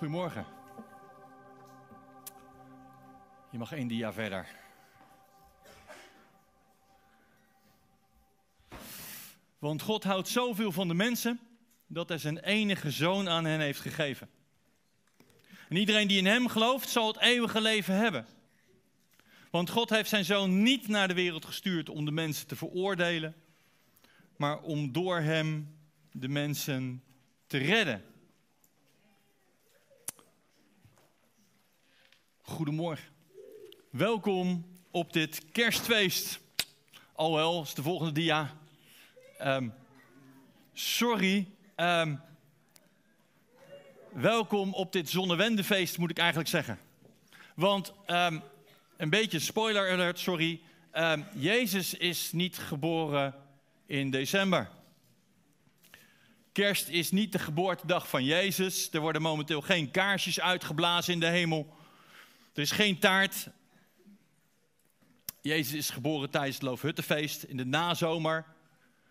Goedemorgen. Je mag één dia verder. Want God houdt zoveel van de mensen dat hij zijn enige zoon aan hen heeft gegeven. En iedereen die in hem gelooft zal het eeuwige leven hebben. Want God heeft zijn zoon niet naar de wereld gestuurd om de mensen te veroordelen, maar om door hem de mensen te redden. Goedemorgen. Welkom op dit kerstfeest. Alhoewel, is de volgende dia. Ehm, sorry. Ehm, welkom op dit zonnewendefeest, moet ik eigenlijk zeggen. Want, ehm, een beetje spoiler alert, sorry. Jezus is niet geboren in december. Kerst is niet de geboortedag van Jezus. Er worden momenteel geen kaarsjes uitgeblazen in de hemel. Er is geen taart. Jezus is geboren tijdens het Loofhuttenfeest in de nazomer.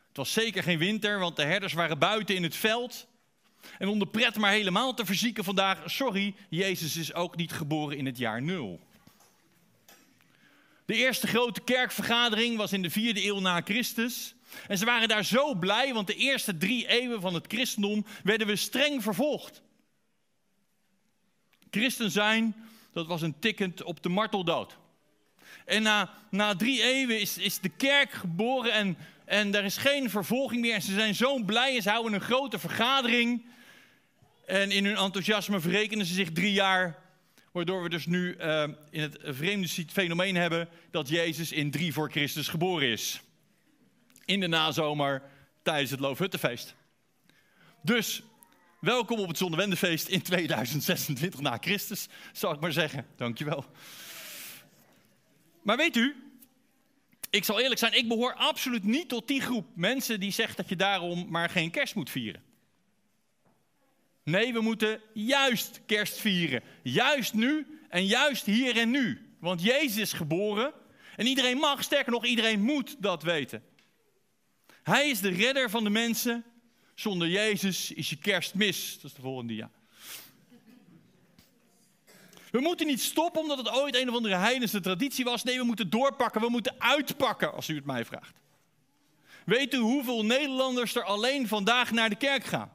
Het was zeker geen winter, want de herders waren buiten in het veld. En om de pret maar helemaal te verzieken vandaag, sorry, Jezus is ook niet geboren in het jaar nul. De eerste grote kerkvergadering was in de vierde eeuw na Christus. En ze waren daar zo blij, want de eerste drie eeuwen van het christendom werden we streng vervolgd. Christen zijn, dat was een tikkend op de marteldood. En na, na drie eeuwen is, is de kerk geboren en, en er is geen vervolging meer. En ze zijn zo blij en ze houden een grote vergadering. En in hun enthousiasme verrekenen ze zich drie jaar. Waardoor we dus nu uh, in het vreemde fenomeen hebben dat Jezus in drie voor Christus geboren is. In de nazomer tijdens het Loofhuttenfeest. Dus welkom op het Zonnewendefeest in 2026 na Christus, zou ik maar zeggen. Dankjewel. Maar weet u, ik zal eerlijk zijn, ik behoor absoluut niet tot die groep mensen die zegt dat je daarom maar geen kerst moet vieren. Nee, we moeten juist kerst vieren. Juist nu en juist hier en nu. Want Jezus is geboren en iedereen mag, sterker nog, iedereen moet dat weten. Hij is de redder van de mensen. Zonder Jezus is je kerst mis. Dat is de volgende dia. We moeten niet stoppen omdat het ooit een of andere heidense traditie was. Nee, we moeten doorpakken, we moeten uitpakken, als u het mij vraagt. Weet u hoeveel Nederlanders er alleen vandaag naar de kerk gaan?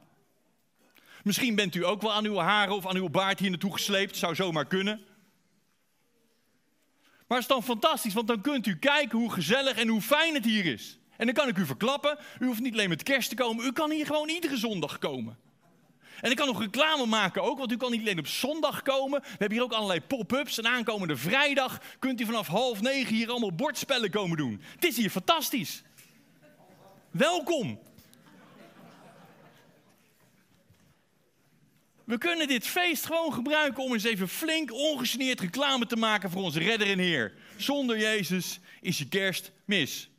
Misschien bent u ook wel aan uw haren of aan uw baard hier naartoe gesleept, zou zomaar kunnen. Maar het is dan fantastisch, want dan kunt u kijken hoe gezellig en hoe fijn het hier is. En dan kan ik u verklappen, u hoeft niet alleen met kerst te komen, u kan hier gewoon iedere zondag komen. En ik kan nog reclame maken ook, want u kan niet alleen op zondag komen. We hebben hier ook allerlei pop-ups. En aankomende vrijdag kunt u vanaf half negen hier allemaal bordspellen komen doen. Het is hier fantastisch. Welkom. We kunnen dit feest gewoon gebruiken om eens even flink ongegeneerd reclame te maken voor onze redder en Heer. Zonder Jezus is je kerst mis.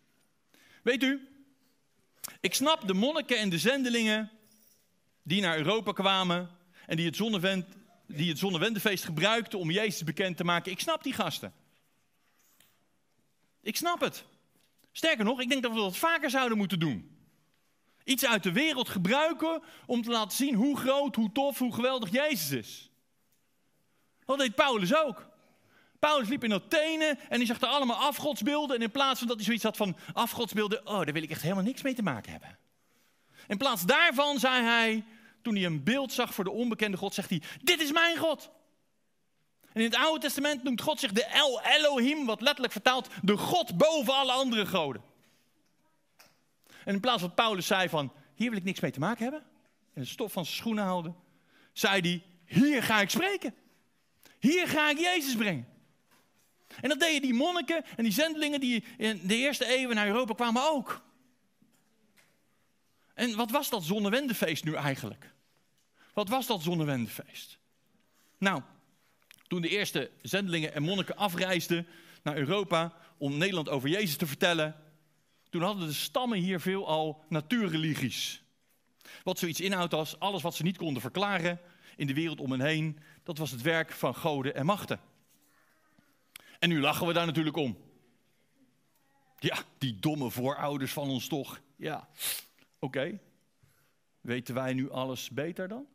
Weet u, ik snap de monniken en de zendelingen die naar Europa kwamen en die het, zonnewend, die het zonnewendefeest gebruikten om Jezus bekend te maken. Ik snap die gasten. Ik snap het. Sterker nog, ik denk dat we dat vaker zouden moeten doen. Iets uit de wereld gebruiken om te laten zien hoe groot, hoe tof, hoe geweldig Jezus is. Dat deed Paulus ook. Paulus liep in Athene en hij zag er allemaal afgodsbeelden. En in plaats van dat hij zoiets had van afgodsbeelden, oh, daar wil ik echt helemaal niks mee te maken hebben. In plaats daarvan zei hij, toen hij een beeld zag voor de onbekende God, zegt hij: Dit is mijn God. En in het Oude Testament noemt God zich de El Elohim, wat letterlijk vertaalt de God boven alle andere goden. En in plaats van Paulus zei van, hier wil ik niks mee te maken hebben, en de stof van zijn schoenen houden, zei hij, hier ga ik spreken. Hier ga ik Jezus brengen. En dat deden die monniken en die zendelingen die in de eerste eeuwen naar Europa kwamen ook. En wat was dat zonnewendefeest nu eigenlijk? Wat was dat zonnewendefeest? Nou, toen de eerste zendelingen en monniken afreisden naar Europa om Nederland over Jezus te vertellen, toen hadden de stammen hier veelal natuurreligies. Wat zoiets inhoudt als alles wat ze niet konden verklaren in de wereld om hen heen, dat was het werk van goden en machten. En nu lachen we daar natuurlijk om. Ja, die domme voorouders van ons toch. Ja, oké. Weten wij nu alles beter dan?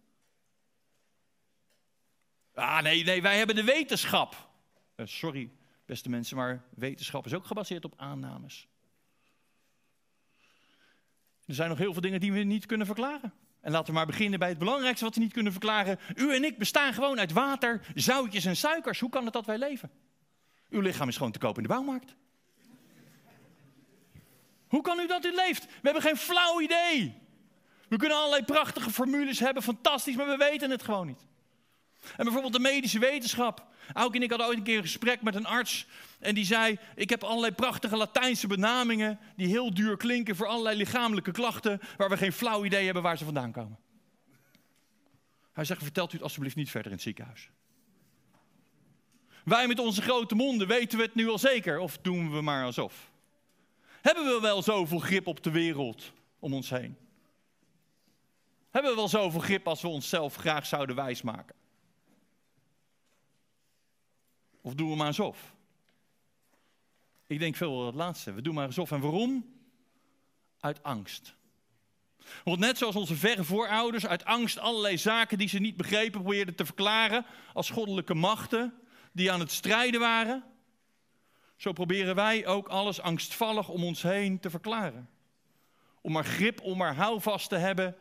Ah, nee, nee, wij hebben de wetenschap. Uh, sorry, beste mensen, maar wetenschap is ook gebaseerd op aannames. Er zijn nog heel veel dingen die we niet kunnen verklaren. En laten we maar beginnen bij het belangrijkste wat we niet kunnen verklaren. U en ik bestaan gewoon uit water, zoutjes en suikers. Hoe kan het dat wij leven? Uw lichaam is gewoon te koop in de bouwmarkt. Hoe kan u dat u leeft? We hebben geen flauw idee. We kunnen allerlei prachtige formules hebben, fantastisch, maar we weten het gewoon niet. En bijvoorbeeld de medische wetenschap. Auke en ik hadden ooit een keer een gesprek met een arts. En die zei: Ik heb allerlei prachtige Latijnse benamingen. die heel duur klinken voor allerlei lichamelijke klachten. waar we geen flauw idee hebben waar ze vandaan komen. Hij zegt: Vertelt u het alsjeblieft niet verder in het ziekenhuis. Wij met onze grote monden weten we het nu al zeker, of doen we maar alsof? Hebben we wel zoveel grip op de wereld om ons heen? Hebben we wel zoveel grip als we onszelf graag zouden wijsmaken? Of doen we maar alsof? Ik denk veel wel het laatste. We doen maar alsof. En waarom? Uit angst. Want net zoals onze verre voorouders uit angst allerlei zaken die ze niet begrepen probeerden te verklaren als goddelijke machten die aan het strijden waren, zo proberen wij ook alles angstvallig om ons heen te verklaren. Om maar grip, om maar houvast te hebben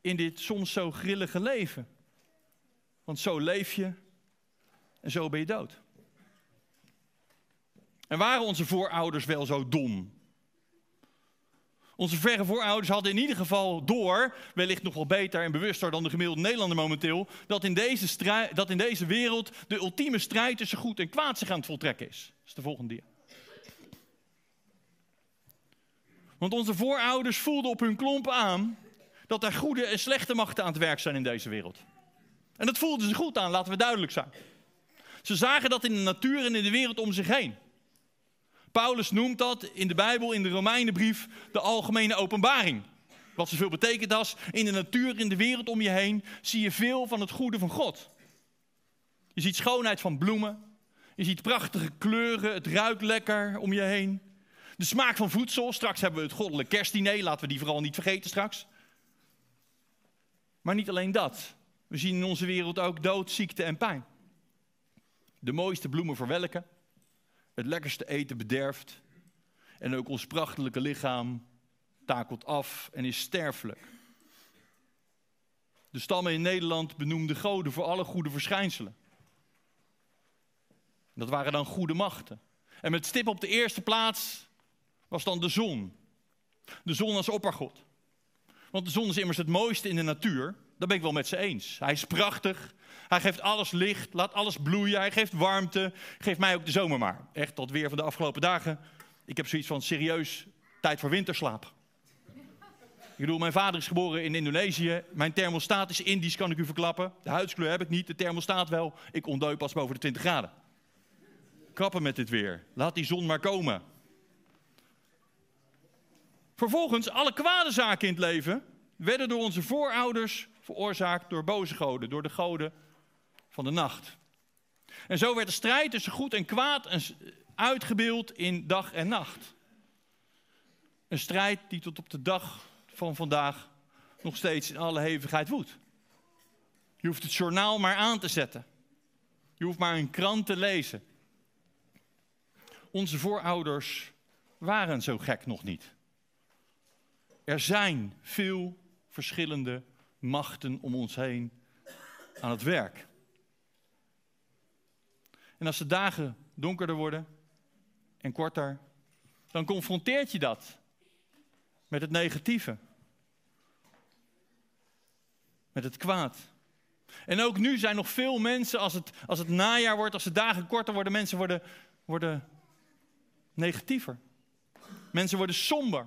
in dit soms zo grillige leven. Want zo leef je en zo ben je dood. En waren onze voorouders wel zo dom? Onze verre voorouders hadden in ieder geval door, wellicht nog wel beter en bewuster dan de gemiddelde Nederlander momenteel, dat in deze, strijd, dat in deze wereld de ultieme strijd tussen goed en kwaad zich aan het voltrekken is. Dat is de volgende dia. Want onze voorouders voelden op hun klompen aan dat er goede en slechte machten aan het werk zijn in deze wereld. En dat voelden ze goed aan, laten we duidelijk zijn. Ze zagen dat in de natuur en in de wereld om zich heen. Paulus noemt dat in de Bijbel, in de Romeinenbrief, de algemene openbaring. Wat zoveel betekent als in de natuur, in de wereld om je heen, zie je veel van het goede van God. Je ziet schoonheid van bloemen. Je ziet prachtige kleuren. Het ruikt lekker om je heen. De smaak van voedsel. Straks hebben we het goddelijk kerstdiner. Laten we die vooral niet vergeten straks. Maar niet alleen dat. We zien in onze wereld ook dood, ziekte en pijn. De mooiste bloemen verwelken. Het lekkerste eten bederft. En ook ons prachtelijke lichaam takelt af en is sterfelijk. De stammen in Nederland benoemden goden voor alle goede verschijnselen. Dat waren dan goede machten. En met stip op de eerste plaats was dan de zon. De zon als oppergod. Want de zon is immers het mooiste in de natuur. Dat ben ik wel met ze eens. Hij is prachtig. Hij geeft alles licht, laat alles bloeien. Hij geeft warmte. Geeft mij ook de zomer maar. Echt, dat weer van de afgelopen dagen. Ik heb zoiets van serieus tijd voor winterslaap. Ik bedoel, mijn vader is geboren in Indonesië. Mijn thermostaat is Indisch, kan ik u verklappen. De huidskleur heb ik niet, de thermostaat wel. Ik ontdeuk pas boven de 20 graden. Krappen met dit weer. Laat die zon maar komen. Vervolgens, alle kwade zaken in het leven werden door onze voorouders veroorzaakt door boze goden, door de goden van de nacht. En zo werd de strijd tussen goed en kwaad uitgebeeld in dag en nacht. Een strijd die tot op de dag van vandaag nog steeds in alle hevigheid woedt. Je hoeft het journaal maar aan te zetten. Je hoeft maar een krant te lezen. Onze voorouders waren zo gek nog niet. Er zijn veel verschillende machten om ons heen aan het werk. En als de dagen donkerder worden en korter, dan confronteert je dat met het negatieve. Met het kwaad. En ook nu zijn nog veel mensen, als het, als het najaar wordt, als de dagen korter worden, mensen worden, worden negatiever. Mensen worden somber.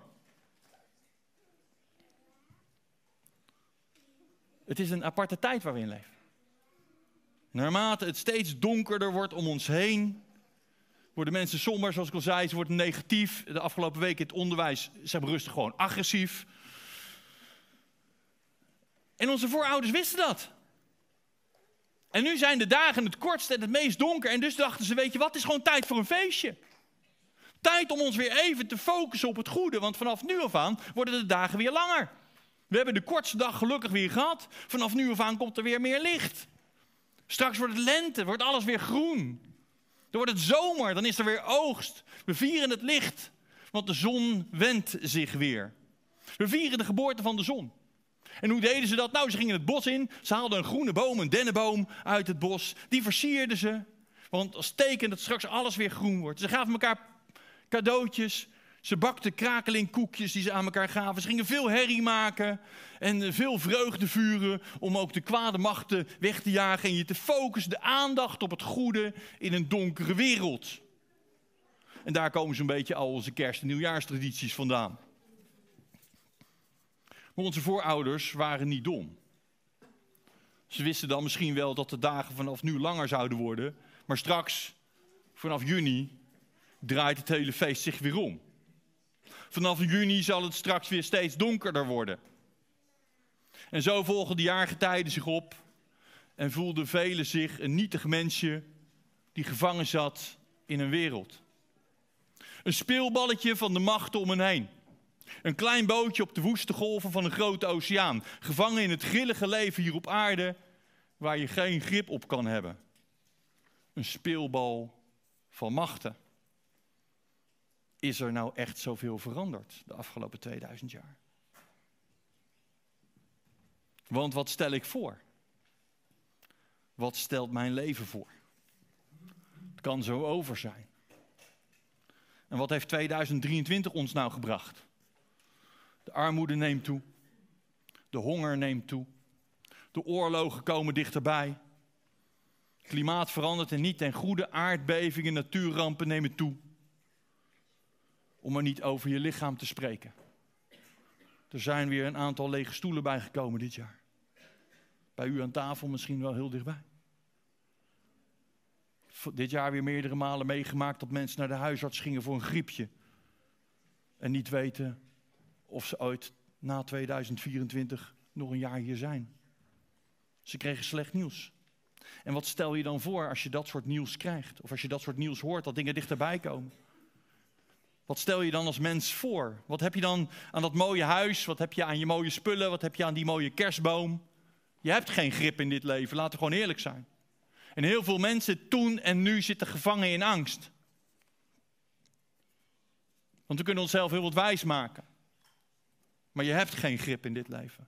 Het is een aparte tijd waar we in leven. Naarmate het steeds donkerder wordt om ons heen, worden mensen somber, zoals ik al zei, ze worden negatief. De afgelopen in het onderwijs, ze hebben rustig gewoon agressief. En onze voorouders wisten dat. En nu zijn de dagen het kortst en het meest donker. En dus dachten ze, weet je wat, het is gewoon tijd voor een feestje. Tijd om ons weer even te focussen op het goede. Want vanaf nu af aan worden de dagen weer langer. We hebben de kortste dag gelukkig weer gehad. Vanaf nu af aan komt er weer meer licht. Straks wordt het lente, wordt alles weer groen. Dan wordt het zomer, dan is er weer oogst. We vieren het licht, want de zon wendt zich weer. We vieren de geboorte van de zon. En hoe deden ze dat? Nou, ze gingen het bos in. Ze haalden een groene boom, een dennenboom uit het bos. Die versierden ze. Want als teken dat straks alles weer groen wordt. Ze gaven elkaar cadeautjes. Ze bakten krakelingkoekjes die ze aan elkaar gaven. Ze gingen veel herrie maken en veel vreugde vuren om ook de kwade machten weg te jagen en je te focussen, de aandacht op het goede in een donkere wereld. En daar komen zo'n beetje al onze kerst- en nieuwjaarstradities vandaan. Maar onze voorouders waren niet dom. Ze wisten dan misschien wel dat de dagen vanaf nu langer zouden worden, maar straks, vanaf juni, draait het hele feest zich weer om. Vanaf juni zal het straks weer steeds donkerder worden. En zo volgen de jaargetijden zich op en voelden velen zich een nietig mensje die gevangen zat in een wereld. Een speelballetje van de machten om hen heen. Een klein bootje op de woeste golven van een grote oceaan. Gevangen in het grillige leven hier op aarde waar je geen grip op kan hebben. Een speelbal van machten. Is er nou echt zoveel veranderd de afgelopen 2000 jaar? Want wat stel ik voor? Wat stelt mijn leven voor? Het kan zo over zijn. En wat heeft 2023 ons nou gebracht? De armoede neemt toe. De honger neemt toe. De oorlogen komen dichterbij. Klimaat verandert en niet ten goede. Aardbevingen, natuurrampen nemen toe. Om er niet over je lichaam te spreken. Er zijn weer een aantal lege stoelen bijgekomen dit jaar. Bij u aan tafel misschien wel heel dichtbij. Dit jaar weer meerdere malen meegemaakt dat mensen naar de huisarts gingen voor een griepje. En niet weten of ze ooit na 2024 nog een jaar hier zijn. Ze kregen slecht nieuws. En wat stel je dan voor als je dat soort nieuws krijgt? Of als je dat soort nieuws hoort, dat dingen dichterbij komen? Wat stel je dan als mens voor? Wat heb je dan aan dat mooie huis? Wat heb je aan je mooie spullen? Wat heb je aan die mooie kerstboom? Je hebt geen grip in dit leven, laten we gewoon eerlijk zijn. En heel veel mensen toen en nu zitten gevangen in angst. Want we kunnen onszelf heel wat wijs maken. Maar je hebt geen grip in dit leven.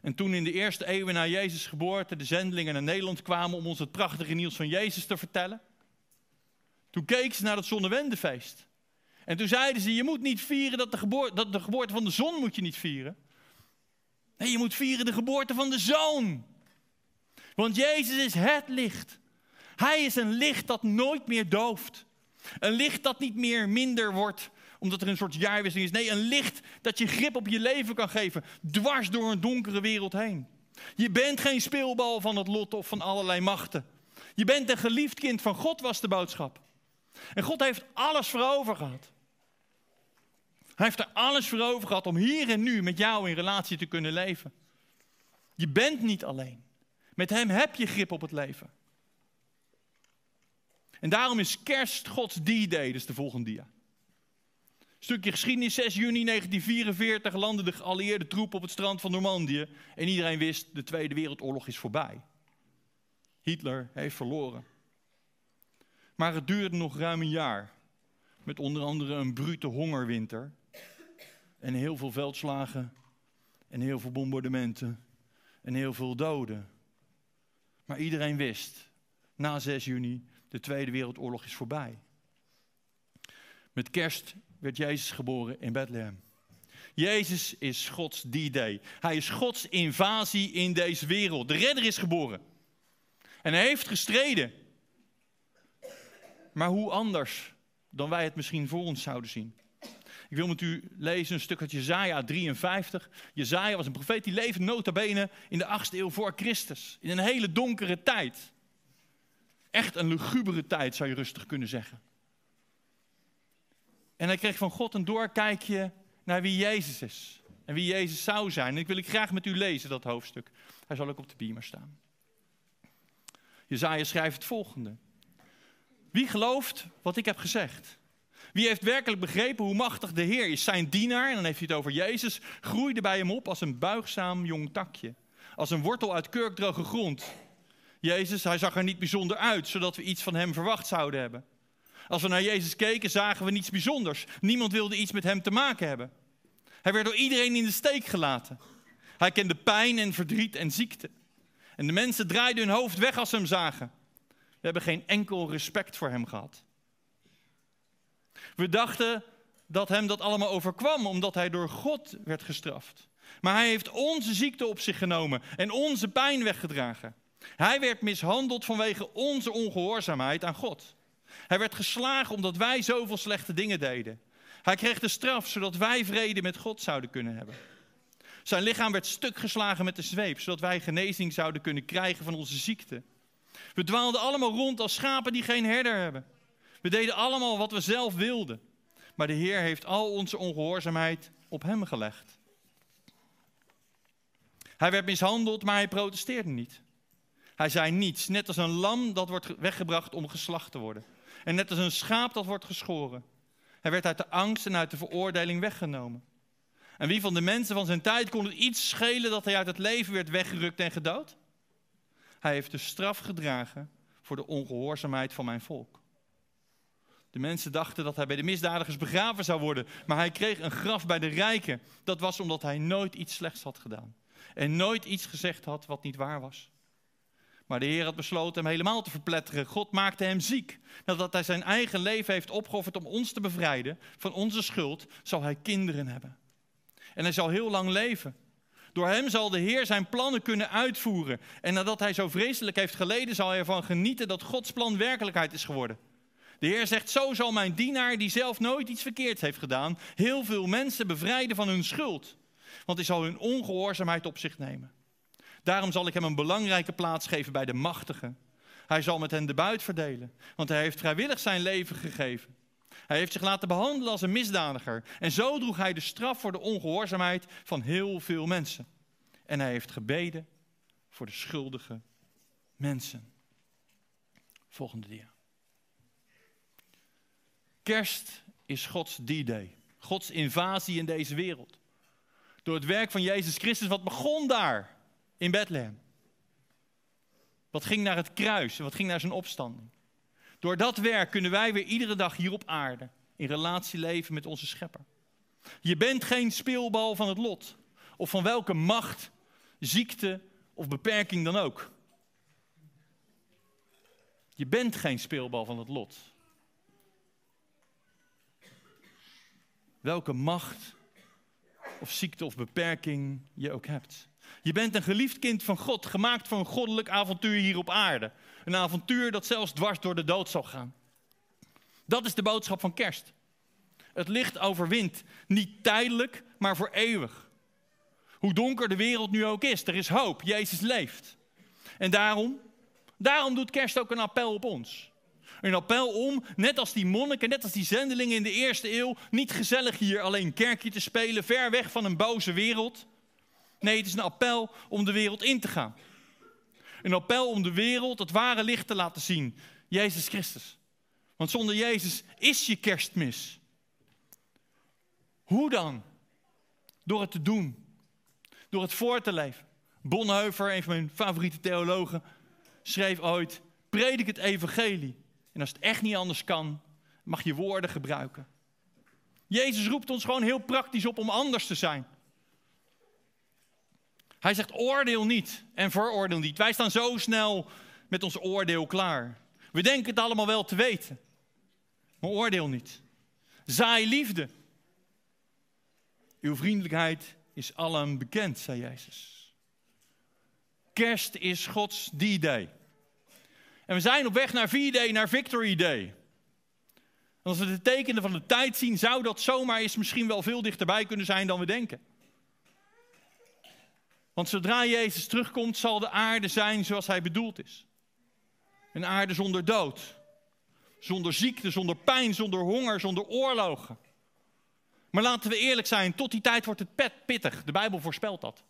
En toen in de eerste eeuwen na Jezus' geboorte de zendelingen naar Nederland kwamen om ons het prachtige nieuws van Jezus te vertellen, toen keken ze naar het zonnewendefeest. En toen zeiden ze, je moet niet vieren dat de, geboorte, dat de geboorte van de zon moet je niet vieren. Nee, je moet vieren de geboorte van de zoon. Want Jezus is het licht. Hij is een licht dat nooit meer dooft. Een licht dat niet meer minder wordt omdat er een soort jaarwisseling is. Nee, een licht dat je grip op je leven kan geven, dwars door een donkere wereld heen. Je bent geen speelbal van het lot of van allerlei machten. Je bent een geliefd kind van God, was de boodschap. En God heeft alles voor over gehad. Hij heeft er alles voor over gehad om hier en nu met jou in relatie te kunnen leven. Je bent niet alleen. Met Hem heb je grip op het leven. En daarom is kerst Gods D-Day, dus de volgende dia. Stukje geschiedenis, 6 juni 1944 landde de geallieerde troep op het strand van Normandië. En iedereen wist, de Tweede Wereldoorlog is voorbij. Hitler heeft verloren. Maar het duurde nog ruim een jaar. Met onder andere een brute hongerwinter. En heel veel veldslagen. En heel veel bombardementen. En heel veel doden. Maar iedereen wist, na 6 juni, de Tweede Wereldoorlog is voorbij. Met kerst werd Jezus geboren in Bethlehem. Jezus is Gods D-Day. Hij is Gods invasie in deze wereld. De redder is geboren. En hij heeft gestreden. Maar hoe anders dan wij het misschien voor ons zouden zien. Ik wil met u lezen een stuk uit Jezaja 53. Jezaja was een profeet die leefde nota bene in de 8e eeuw voor Christus. In een hele donkere tijd. Echt een lugubere tijd zou je rustig kunnen zeggen. En hij kreeg van God een doorkijkje naar wie Jezus is. En wie Jezus zou zijn. En ik wil ik graag met u lezen, dat hoofdstuk. Hij zal ook op de beamer staan. Jezaja schrijft het volgende. Wie gelooft wat ik heb gezegd? Wie heeft werkelijk begrepen hoe machtig de Heer is? Zijn dienaar, en dan heeft hij het over Jezus, groeide bij hem op als een buigzaam jong takje. als een wortel uit kurkdroge grond. Jezus, hij zag er niet bijzonder uit, zodat we iets van hem verwacht zouden hebben. Als we naar Jezus keken, zagen we niets bijzonders. Niemand wilde iets met hem te maken hebben. Hij werd door iedereen in de steek gelaten. Hij kende pijn en verdriet en ziekte. En de mensen draaiden hun hoofd weg als ze hem zagen. We hebben geen enkel respect voor hem gehad. We dachten dat hem dat allemaal overkwam omdat hij door God werd gestraft. Maar hij heeft onze ziekte op zich genomen en onze pijn weggedragen. Hij werd mishandeld vanwege onze ongehoorzaamheid aan God. Hij werd geslagen omdat wij zoveel slechte dingen deden. Hij kreeg de straf zodat wij vrede met God zouden kunnen hebben. Zijn lichaam werd stuk geslagen met de zweep, zodat wij genezing zouden kunnen krijgen van onze ziekte. We dwaalden allemaal rond als schapen die geen herder hebben. We deden allemaal wat we zelf wilden. Maar de Heer heeft al onze ongehoorzaamheid op hem gelegd. Hij werd mishandeld, maar hij protesteerde niet. Hij zei niets, net als een lam dat wordt weggebracht om geslacht te worden. En net als een schaap dat wordt geschoren. Hij werd uit de angst en uit de veroordeling weggenomen. En wie van de mensen van zijn tijd kon het iets schelen dat hij uit het leven werd weggerukt en gedood? Hij heeft de straf gedragen voor de ongehoorzaamheid van mijn volk. De mensen dachten dat hij bij de misdadigers begraven zou worden, maar hij kreeg een graf bij de rijken. Dat was omdat hij nooit iets slechts had gedaan en nooit iets gezegd had wat niet waar was. Maar de Heer had besloten hem helemaal te verpletteren. God maakte hem ziek. Nadat hij zijn eigen leven heeft opgeofferd om ons te bevrijden van onze schuld, zal hij kinderen hebben. En hij zal heel lang leven. Door hem zal de Heer zijn plannen kunnen uitvoeren. En nadat hij zo vreselijk heeft geleden, zal hij ervan genieten dat Gods plan werkelijkheid is geworden. De Heer zegt, zo zal mijn dienaar, die zelf nooit iets verkeerds heeft gedaan, heel veel mensen bevrijden van hun schuld. Want hij zal hun ongehoorzaamheid op zich nemen. Daarom zal ik hem een belangrijke plaats geven bij de machtigen. Hij zal met hen de buit verdelen, want hij heeft vrijwillig zijn leven gegeven. Hij heeft zich laten behandelen als een misdadiger. En zo droeg hij de straf voor de ongehoorzaamheid van heel veel mensen. En hij heeft gebeden voor de schuldige mensen. Volgende dia. Kerst is Gods D-Day. Gods invasie in deze wereld. Door het werk van Jezus Christus, wat begon daar in Bethlehem. Wat ging naar het kruis en wat ging naar zijn opstanding. Door dat werk kunnen wij weer iedere dag hier op aarde in relatie leven met onze schepper. Je bent geen speelbal van het lot of van welke macht, ziekte of beperking dan ook. Je bent geen speelbal van het lot. Welke macht of ziekte of beperking je ook hebt. Je bent een geliefd kind van God, gemaakt voor een goddelijk avontuur hier op aarde. Een avontuur dat zelfs dwars door de dood zal gaan. Dat is de boodschap van kerst. Het licht overwint, niet tijdelijk, maar voor eeuwig. Hoe donker de wereld nu ook is, er is hoop. Jezus leeft. En daarom, daarom doet kerst ook een appel op ons. Een appel om, net als die monniken, net als die zendelingen in de eerste eeuw, niet gezellig hier alleen kerkje te spelen, ver weg van een boze wereld. Nee, het is een appel om de wereld in te gaan. Een appel om de wereld het ware licht te laten zien. Jezus Christus. Want zonder Jezus is je kerstmis. Hoe dan? Door het te doen. Door het voor te leven. Bonhoeffer, een van mijn favoriete theologen, schreef ooit: Predik het evangelie. En als het echt niet anders kan, mag je woorden gebruiken. Jezus roept ons gewoon heel praktisch op om anders te zijn. Hij zegt oordeel niet en veroordeel niet. Wij staan zo snel met ons oordeel klaar. We denken het allemaal wel te weten. Maar oordeel niet. Zaai liefde. Uw vriendelijkheid is allen bekend, zei Jezus. Kerst is Gods D-Day. En we zijn op weg naar V-Day, naar Victory Day. als we de tekenen van de tijd zien, zou dat zomaar eens misschien wel veel dichterbij kunnen zijn dan we denken. Want zodra Jezus terugkomt, zal de aarde zijn zoals hij bedoeld is. Een aarde zonder dood, zonder ziekte, zonder pijn, zonder honger, zonder oorlogen. Maar laten we eerlijk zijn, tot die tijd wordt het pet pittig. De Bijbel voorspelt dat.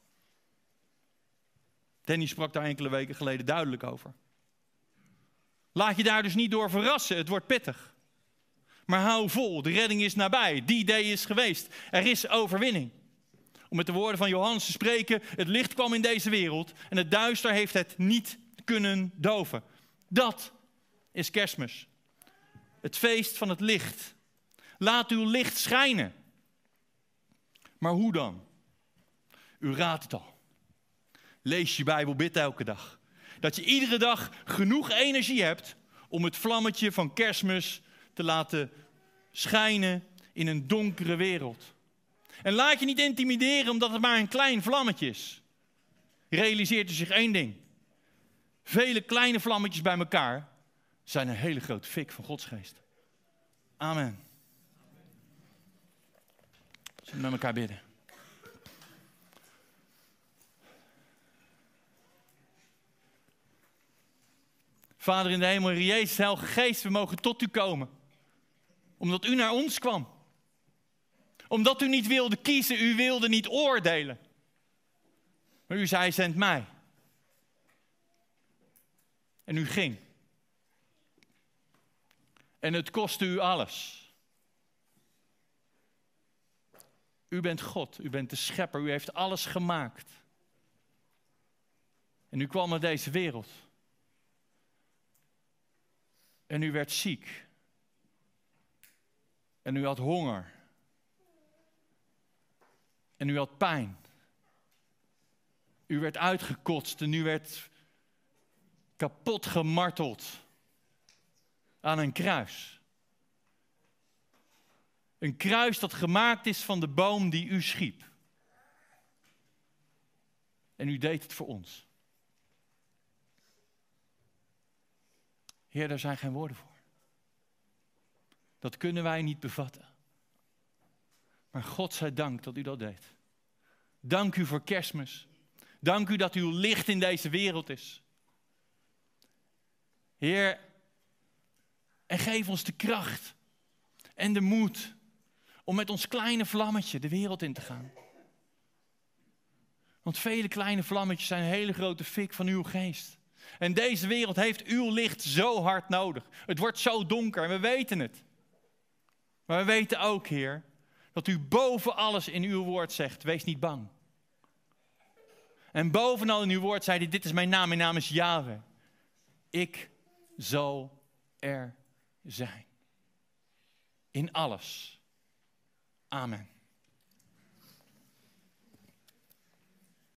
Danny sprak daar enkele weken geleden duidelijk over. Laat je daar dus niet door verrassen, het wordt pittig. Maar hou vol, de redding is nabij, die day is geweest, er is overwinning. Om met de woorden van Johannes te spreken, het licht kwam in deze wereld en het duister heeft het niet kunnen doven. Dat is kerstmis. Het feest van het licht. Laat uw licht schijnen. Maar hoe dan? U raadt het al. Lees je Bijbel, bid elke dag. Dat je iedere dag genoeg energie hebt om het vlammetje van kerstmis te laten schijnen in een donkere wereld. En laat je niet intimideren omdat het maar een klein vlammetje is. Realiseert u zich één ding. Vele kleine vlammetjes bij elkaar zijn een hele grote fik van Gods geest. Amen. Zullen we met elkaar bidden? Vader in de hemel, Jezus, Heilige Geest, we mogen tot u komen. Omdat u naar ons kwam. Omdat u niet wilde kiezen, u wilde niet oordelen. Maar u zei, zend mij. En u ging. En het kostte u alles. U bent God, u bent de schepper, u heeft alles gemaakt. En u kwam naar deze wereld. En u werd ziek. En u had honger. En u had pijn. U werd uitgekotst en u werd kapot gemarteld aan een kruis. Een kruis dat gemaakt is van de boom die u schiep. En u deed het voor ons. Heer, daar zijn geen woorden voor. Dat kunnen wij niet bevatten. Maar God zij dank dat u dat deed. Dank u voor kerstmis. Dank u dat uw licht in deze wereld is. Heer, en geef ons de kracht en de moed om met ons kleine vlammetje de wereld in te gaan. Want vele kleine vlammetjes zijn een hele grote fik van uw geest. En deze wereld heeft uw licht zo hard nodig. Het wordt zo donker en we weten het. Maar we weten ook, Heer, dat u boven alles in uw woord zegt: wees niet bang. En bovenal in uw woord zei hij: Dit is mijn naam, mijn naam is Yahweh. Ik zal er zijn. In alles. Amen.